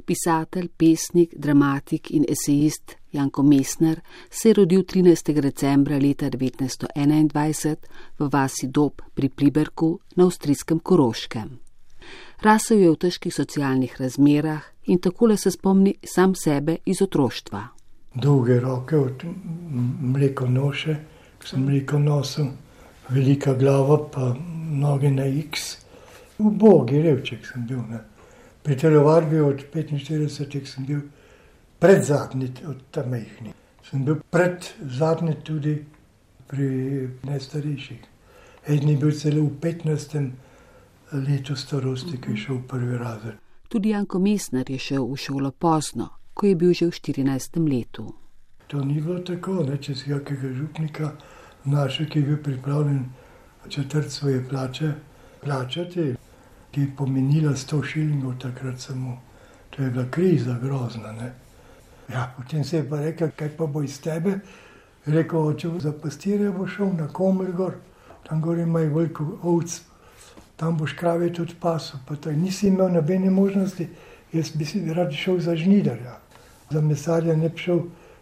Pisatelj, pesnik, dramatik in esejist Janko Mesner se je rodil 13. decembra leta 1921 v vasi Dob pri Pliberku na avstrijskem Koroškem. Rasel je v težkih socialnih razmerah in takole se spomni sam sebe iz otroštva. Dolge roke od mleko noše, sem mleko nosil, velika glava pa noge na X. V bogi revček sem bil. Ne. Pri telovadbi od 45 sem bil pred zadnji od tam mehni. Sem bil pred zadnji tudi pri najstarejših. Edni bil celo v 15. letu starosti, ki je šel v prvi razred. Tudi Janko Mesner je šel v šolo pozno, ko je bil že v 14. letu. To ni bilo tako, ne, če si kakega župnika našel, ki je bil pripravljen četrt svoje plače plačati, ki je pomenila 100 šilingov takrat samo. To je bila kriza grozna. Ne. Ja, potem se je pa rekel, kaj pa bo iz tebe. Rekel, če bo za pastirje bo šel na Komer gor, tam gor imajo veliko ovc, tam boš krave tudi pasel. Pa to nisi imel nobene možnosti, jaz bi si rad šel za žnidarja. Za mesarja ne bi šel,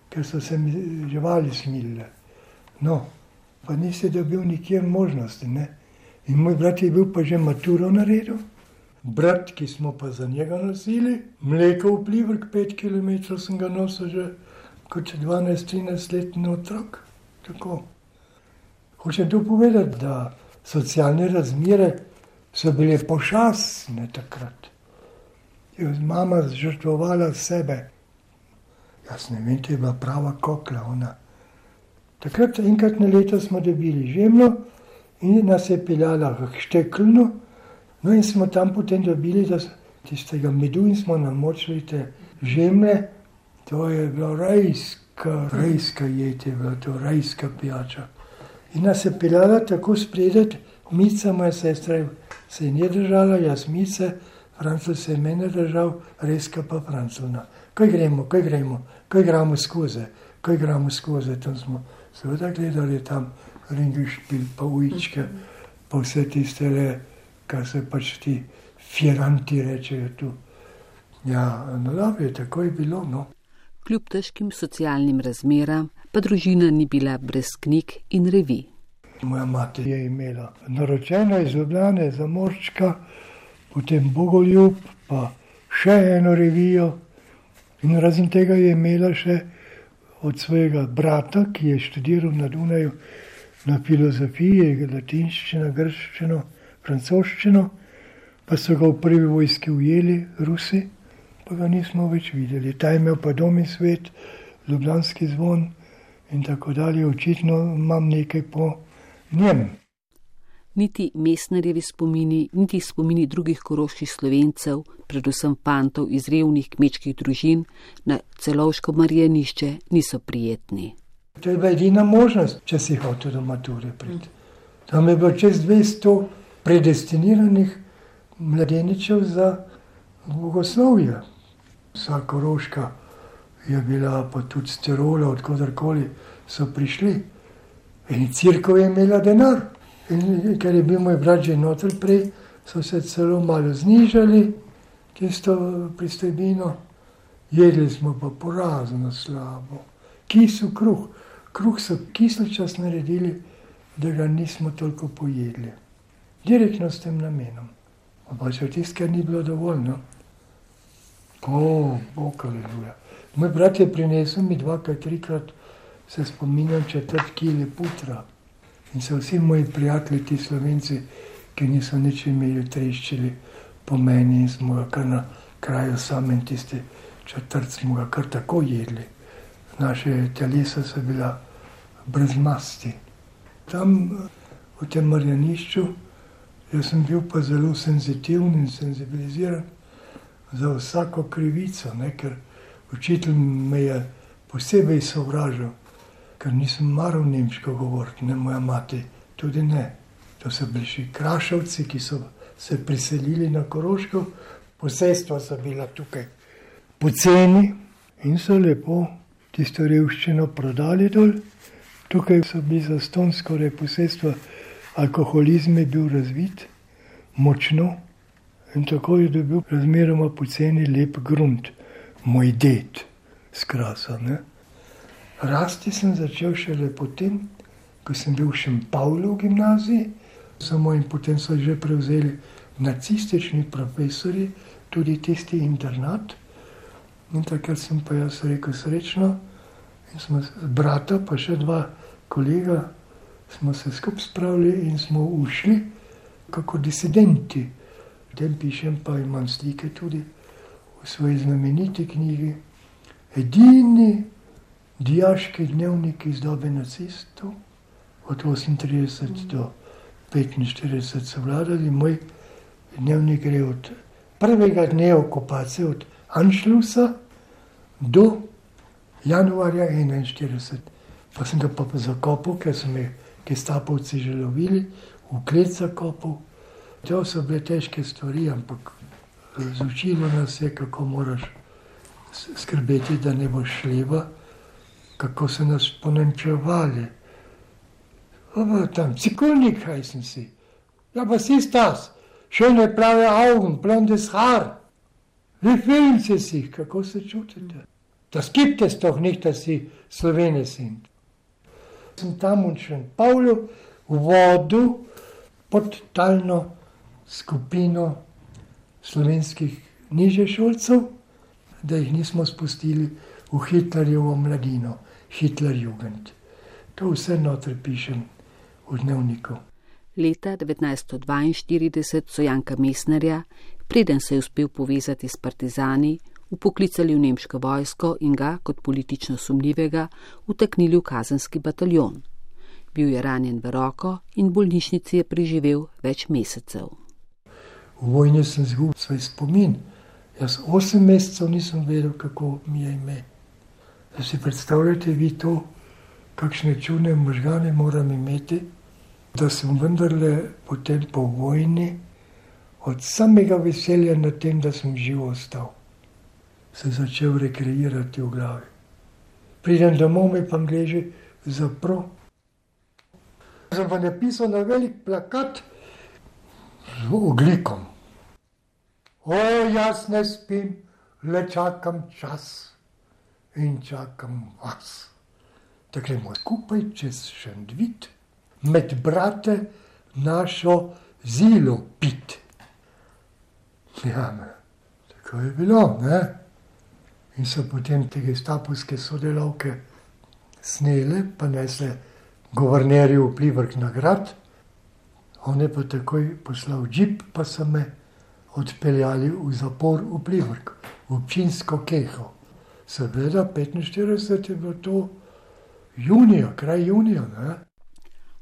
ker so se mi živali smilile. No, pa nisi dobil nikjer možnosti. Ne? In moj brat je bil pa že maturo naredil brat, ki smo pa za njega nosili, mleko vplival, pet km sem ga nosil že kot 12-13 letni otrok. Tako. Hočem tu povedati, da socialne razmere so bile pošastne takrat. Je mama žrtvovala sebe. Jaz ne vem, to je bila prava kokla. Ona. Takrat, enkrat na leto, smo dobili žemljo in nas je peljala v šteklno. No, in smo tam potem dobili tistega medu in smo namočili te žemlje. To je bilo rajska, rajska jed, je bila to rajska pijača. In nas je pilala tako spredaj, mica moja sestra se je nje držala, jaz mice, francel se je mene držal, rajska pa francuna. Kaj gremo, kaj gremo, kaj gremo skozi, kaj gremo skozi. Tam smo seveda gledali tam ringišpil, pa uličke, pa vse tiste le kar se pač ti firanti rečejo tu. Ja, no, dobro je, tako je bilo. No. Kljub težkim socialnim razmeram, pa družina ni bila brez knjig in revi. Moja mati je imela naročeno iz Ljubljana za morčka, potem Bogoljub, pa še eno revijo. In razen tega je imela še od svojega brata, ki je študiral na Dunaju na filozofiji, latinščino, grščino francoščino, pa so ga v prvi vojski ujeli, Rusi, pa ga nismo več videli. Ta je imel pa dom in svet, ljubljanski zvon in tako dalje. Očitno imam nekaj po njem. Niti mesnerjevi spomini, niti spomini drugih koroških slovencev, predvsem fantov iz revnih kmečkih družin na celovško marijanišče, niso prijetni. To je bila edina možnost, če si hotel do mature priti. Tam je bilo čez 200 predestiniranih mladeničev za bogoslovje. Vsaka rožka je bila, pa tudi sterola, odkudarkoli so prišli. In crkva je imela denar, in ker je bil moj brat že noter prej, so se celo malo znižali tisto pristojbino, jedli smo pa porazno slabo. Kisu kruh, kruh so kislo čas naredili, da ga nismo toliko pojedli direktno s tem namenom. Ampak če tiskar ni bilo dovolj, no? bog, aleluja. Moj brat je prinesel mi dvakrat, trikrat, se spominjam, četrt kile putra. In so vsi moji prijatelji, ti slovenci, ki niso nič imeli, treščili po meni in smo ga kar na kraju samem tisti četrt smo ga kar tako jedli. Naše telesa so bila brez masti. Tam v tem marjanišču Jaz sem bil pa zelo senzitiven in senzibiliziran za vsako krivico, ne? ker učitelj me je posebej sovražil, ker nisem maral nemško govoriti, ne moja mati, tudi ne. To so bili še krašavci, ki so se priselili na Koroško, posestva so bila tukaj poceni in so lepo tisto revščino prodali dol. Tukaj so bili za stonsko reposestvo alkoholizem je bil razvit, močno, In tako je dobil razmeroma poceni lep grunt, moj ded, skrasa. Ne? Rasti sem začel šele potem, ko sem bil še v Pavlu v gimnaziji, samo in potem so že prevzeli nacistični profesori, tudi tisti internat. In takrat sem pa jaz rekel srečno, in smo brata, pa še dva kolega, smo se skupaj spravili in smo ušli kot disidenti. V tem pišem, pa imam slike tudi v svoji znameniti knjigi. Edini diaški dnevnik iz dobe nacistov, od 38 do 45 so vladali, moj dnevnik gre od prvega dne okupacije, od Anšlusa do januarja 41. Pa sem ga pa zakopal, ker so me gestapovci že lovili, v klet zakopal. To so bile težke stvari, ampak zaučilo nas je, kako moraš skrbeti, da ne boš šleba, kako so nas ponemčevali. Tam, cikulnik, kaj sem si. Ja, pa si stas, še ne plave avgen, blondes haar. Vi filmci si, kako se čutite. Das gibt es doch nicht, dass sie Slowene sind. Sem tam v Pavlu vodil pod talno skupino slovenskih nižješolcev, da jih nismo spustili v Hitlerjevo mladino, Hitlerjugend. To vse notri pišem v dnevniku. Leta 1942 so Janka Mesnerja, preden se je uspel povezati s partizani, upoklicali v nemško vojsko in ga, kot politično sumljivega, uteknili v kazenski bataljon. Bil je ranjen v roko in v bolnišnici je preživel več mesecev. V vojni sem izgubil svoj spomin. Jaz osem mesecev nisem vedel, kako mi je ime. Da si predstavljate vi to, kakšne čudne možgane moram imeti, da sem vendarle potem po vojni od samega veselja nad tem, da sem živ ostal se začel rekreirati v glavi. Pridem domov, mi pa gleže zapro. Sem pa napisal na velik plakat z oglikom. O, jaz ne spim, le čakam čas in čakam vas. Da gremo skupaj čez šendvit, med brate našo zilo pit. Ja, tako je bilo, ne? In so potem te gestapovske sodelavke snele, pa nesle guvernerju vplivrk nagrad. On je pa takoj poslal džip, pa so me odpeljali v zapor vplivrk, v občinsko keho. Seveda, 45 je bilo to junija, kraj junija. Ne?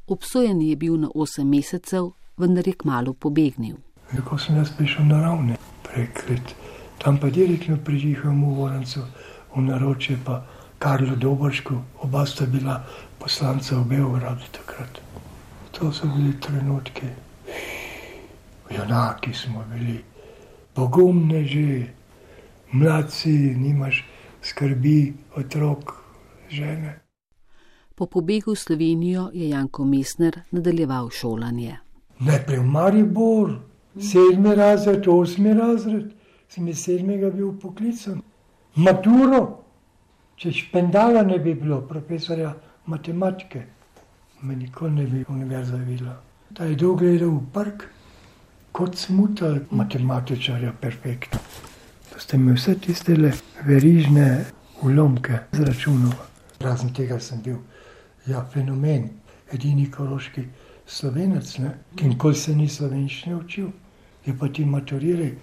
Obsojen je bil na 8 mesecev, vendar je kmalo pobegnil. Ko sem jaz prišel na ravne, prekrit tam pa direktno prižihal v Vorencu, v naročje pa Karlo Dobršku, oba sta bila poslanca v Beogradu takrat. To so bili trenutki, junaki smo bili, pogumne že, mladci, nimaš skrbi, otrok, žene. Po pobegu v Slovenijo je Janko Mesner nadaljeval šolanje. Najprej v Maribor, sedmi razred, osmi razred, sem iz sedmega bil poklican. Maturo, če špendala ne bi bilo, profesorja matematike, me nikoli ne bi univerza videla. Ta je dolgo gledal v park, kot smuta matematičarja, perfektno. Da ste mi vse tiste verižne ulomke zračunal. Razen tega sem bil ja, fenomen, edini koroški slovenec, ki nikoli se ni slovenščine učil, je pa ti maturirali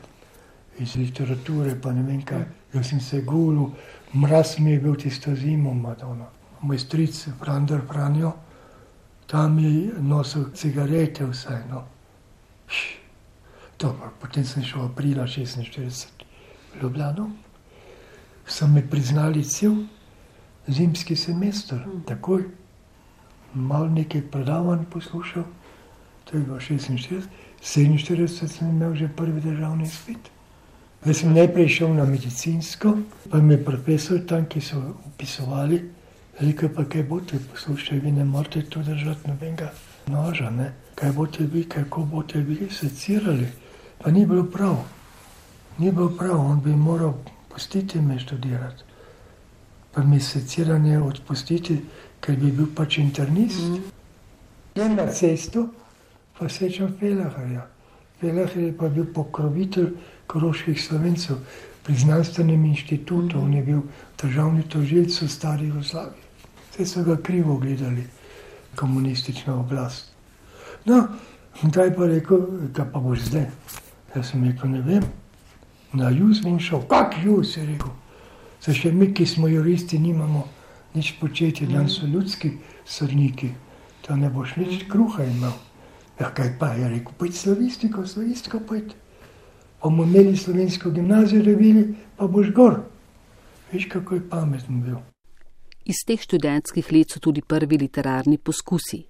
iz literature, pa ne vem kaj. Jaz sem se gulil, mraz mi je bil tisto zimo, Madonna. Moj stric, Frander Franjo, tam je nosil cigarete, vseeno. Potem sem šel aprila 46 v Ljubljano, so mi priznali cel zimski semester, takoj. Mal nekaj predavanj poslušal, to je bilo 46, 47 sem imel že prvi državni svet. Jaz sem najprej šel na medicinsko, pa mi je profesor tam, ki so upisovali, rekel pa, kaj boste poslušali, vi ne morete tu držati nobenega noža, ne? kaj boste vi, kako boste vi secirali. Pa ni bilo prav, ni bilo prav, on bi moral pustiti me študirati. Pa mi seciranje odpustiti, ker bi bil pač internist. Mm. In na cestu pa srečam Felaharja. Felahar je pa bil pokrovitelj koroških slovencev pri znanstvenem inštitutu, on je bil državni tožilc v stari Jugoslaviji. Vse so ga krivo gledali, komunistična oblast. No, in taj pa rekel, da pa boš zdaj. Jaz sem rekel, ne vem, na juz bom šel. Kak juz, je rekel. Se še mi, ki smo juristi, nimamo nič početi, dan so ljudski srniki, da ne boš nič kruha imel. Ja, kaj pa je rekel, pojd slavistiko, slavistiko pojd. Bomo imeli slovensko gimnazijo, da bili, pa boš gor. Veš, kako je pameten bil. Iz teh študentskih let so tudi prvi literarni poskusi.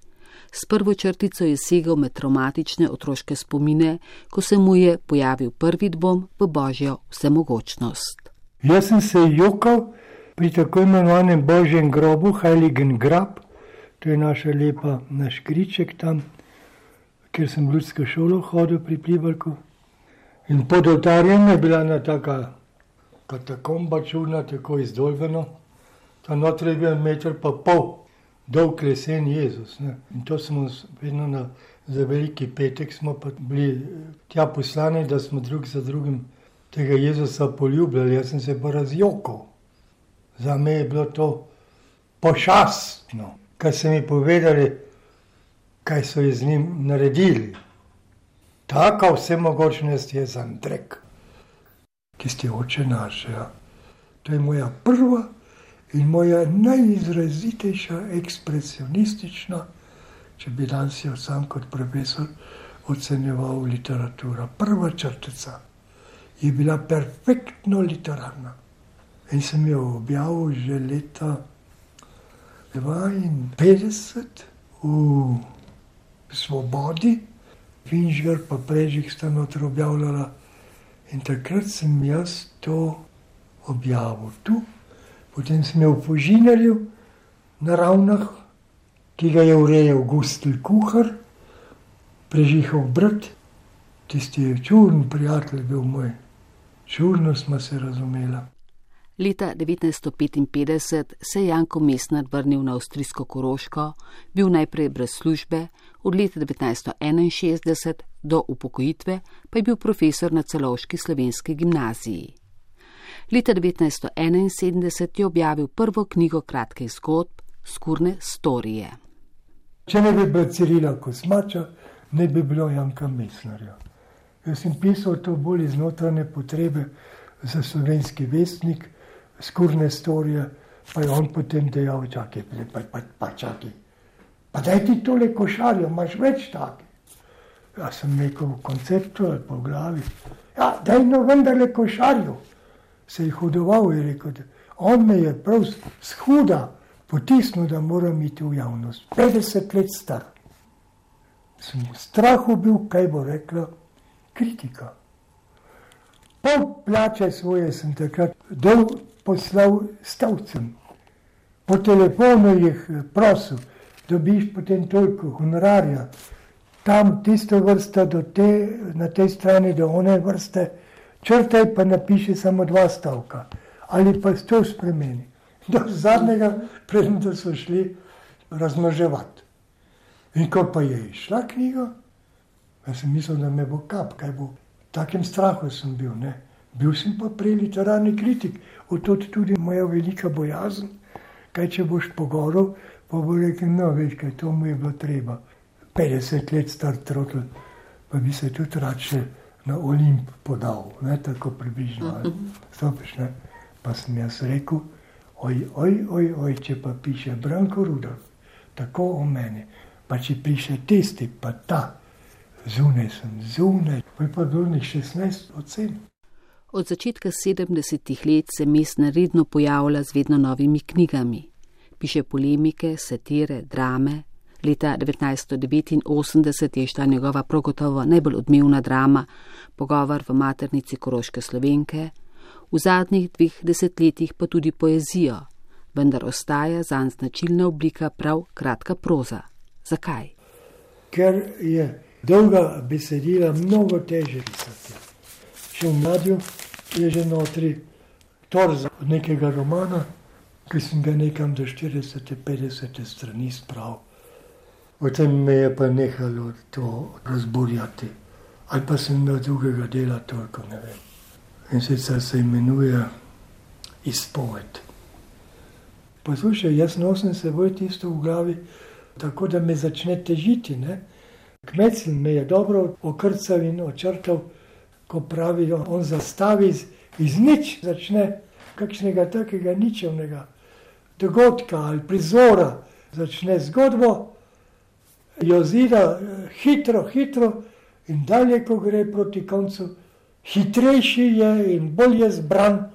S prvo črtico je segal med traumatične otroške spomine, ko se mu je pojavil prvi dvom v božjo vsemogočnost. Jaz sem se jokal pri tako imenovanem božjem grobu, Heiligen Grab, to je naša lepa naš kriček tam, kjer sem v ljudsko šolo hodil pri Plivalku. In pod oltarjem je bila ena taka katakomba čudna, tako izdolbena. Ta noter je bil meter pa pol, dolg lesen Jezus. Ne. In to smo vedno na, za veliki petek smo pa bili tja poslani, da smo drug za drugim tega Jezusa poljubljali. Jaz sem se pa razjokal. Za me je bilo to pošastno, kar so mi povedali, kaj so z njim naredili. Taka vsemogočnost je za Andrek, ki ste oče naše. Ja. To je moja prva in moja najizrazitejša ekspresionistična, če bi danes jo sam kot profesor ocenjeval literaturo. Prva črtica je bila perfektno literarna in sem jo objavil že leta 52 v Svobodi, Finžgar pa Prežik sta notro objavljala in takrat sem jaz to objavil tu. Potem sem imel v Požinarju na ravnah, ki ga je urejal Gustil Kuhar, prežihal brat, tisti je čurn prijatelj bil moj. Čurno smo se razumela. Leta 1955 se je Janko Mesnar vrnil na avstrijsko Koroško, bil najprej brez službe, od leta 1961 do upokojitve pa je bil profesor na celovški slovenski gimnaziji. Leta 1971 je objavil prvo knjigo kratkih zgodb Skurne storije. Če ne bi bilo Cirila Kosmača, ne bi bilo Janka Mesnarja. Jaz sem pisal to bolj iz notranje potrebe za slovenski vestnik, skurne storije, pa je on potem dejal, čakaj, pa, pa, pa čakaj. Pa daj ti tole košarjo, imaš več takih. Jaz sem rekel v konceptu ali po glavi. Ja, daj no vendarle košarjo se je hudoval in rekel, da on me je prav shuda potisnil, da moram iti v javnost. 50 let star. Sem v strahu bil, kaj bo rekla kritika. Pol plače svoje sem takrat dol poslal stavcem. Po telefonu jih prosil, dobiš potem toliko honorarja. Tam tisto vrsta do te, na tej strani do one vrste, črtaj pa napiši samo dva stavka ali pa to spremeni. Do zadnjega, preden so šli razmnoževati. In ko pa je išla knjiga, jaz sem mislil, da me bo kap, kaj bo. V takem strahu sem bil. Ne? Bil sem pa prej literarni kritik, odtot tudi moja velika bojazen, kaj če boš pogoril, pa bo rekel, no veš, kaj to mu je bilo treba. 50 let star trotl, pa bi se tudi radše na Olimp podal, ne tako približno. Uh -huh. Stopiš, ne? Pa sem jaz rekel, oj, oj, oj, oj, če pa piše Branko Rudolf, tako o meni, pa če piše tisti, pa ta, zunaj sem, zunaj, pa je pa dolnih 16 ocen. Od začetka 70-ih let se mestna redno pojavlja z vedno novimi knjigami. Piše polemike, satire, drame, Leta 1989 je šla njegova progotovo najbolj odmevna drama, pogovor v maternici Koroške Slovenke, v zadnjih dveh desetletjih pa tudi poezijo, vendar ostaja zanj značilna oblika prav kratka proza. Zakaj? Ker je dolga besedila, mnogo teže pisati. Še v mladju je že notri torza od nekega romana, ki sem ga nekam do 40-50 strani spravil. Potem me je pa nehalo to razburjati, ali pa sem imel drugega dela, toliko ne vem. In sicer se imenuje izpoved. Poslušaj, jaz nosim seboj tisto v glavi, tako da me začne težiti. Ne? Kmecin me je dobro okrcal in očrtal, ko pravijo, on zastavi iz, iz nič, začne kakšnega takega ničevnega dogodka ali prizora, začne zgodbo, jo zida eh, hitro, hitro in dalje, ko gre proti koncu, hitrejši je in bolje zbran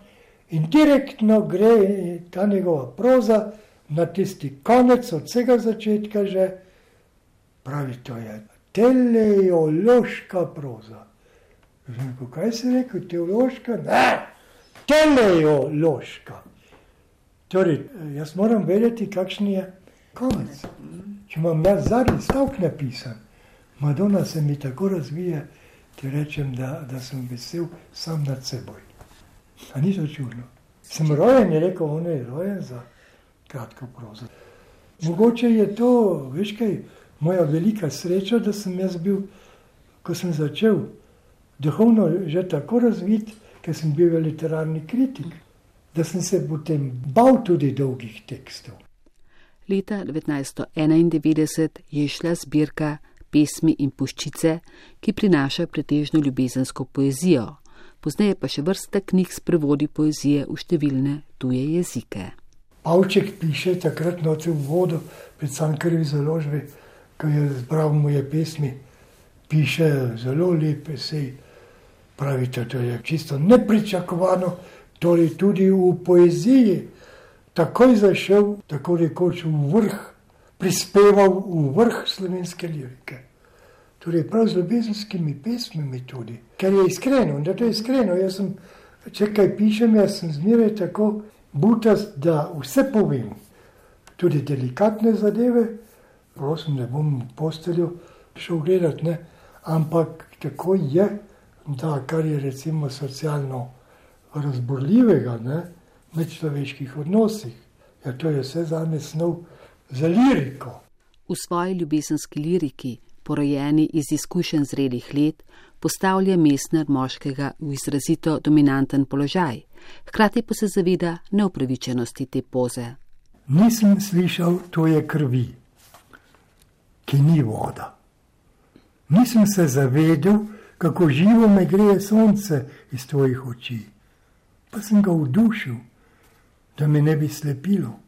in direktno gre ta njegova proza na tisti konec od vsega začetka že, pravi to je teleološka proza. Rekel, kaj si rekel, teološka? Ne, teleološka. Torej, jaz moram vedeti, kakšen je konec. Če imam jaz zadnji stavek napisan, Madonna se mi tako razvija, da rečem, da, da sem vesel sam nad seboj. A ni to čudno? Sem rojen, je rekel, on je rojen za kratko prozo. Mogoče je to, veš kaj, moja velika sreča, da sem jaz bil, ko sem začel duhovno že tako razvit, ker sem bil literarni kritik, da sem se potem bal tudi dolgih tekstov. Leta 1991 je šla zbirka pesmi in puščice, ki prinaša pretežno ljubezensko poezijo, pozneje pa še vrsta knjig s prevodi poezije v številne tuje jezike. Pavček piše takrat noče v vodo, pred Sankarjevi založbi, ko je zbral moje pesmi, piše zelo lepe sej. Pravite, to je čisto nepričakovano, torej tudi v poeziji, takoj zašel, tako rekoč v vrh prispeval v vrh slovenske lirike. Torej, prav z ljubezenskimi pesmimi tudi, ker je iskreno, da to je iskreno. Jaz sem, če kaj pišem, jaz sem zmeraj tako butast, da vse povem, tudi delikatne zadeve, prosim, ne bom v posteljo šel gledati, ne? ampak tako je, da kar je recimo socialno razborljivega, ne? med človeških odnosih, ja, to je vse za me snov za liriko. V svoji ljubezenski liriki, porojeni iz izkušenj zrelih let, postavlja mestner moškega v izrazito dominanten položaj, hkrati pa se zaveda neupravičenosti te poze. Nisem slišal, to je krvi, ki ni voda. Nisem se zavedel, kako živo me greje sonce iz tvojih oči, pa sem ga vdušil, da me ne bi slepilo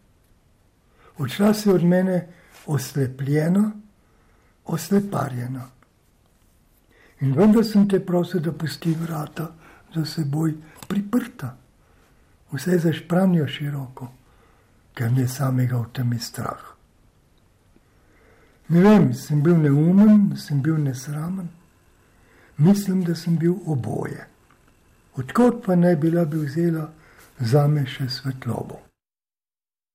odšla si od mene oslepljena, osleparjena. In vendar sem te prosil, da pusti vrata za seboj priprta, vse zašpranijo široko, ker me samega v tem je strah. Ne vem, sem bil neumen, sem bil nesramen, mislim, da sem bil oboje. Odkot pa ne bila bi vzela za me še svetlobo.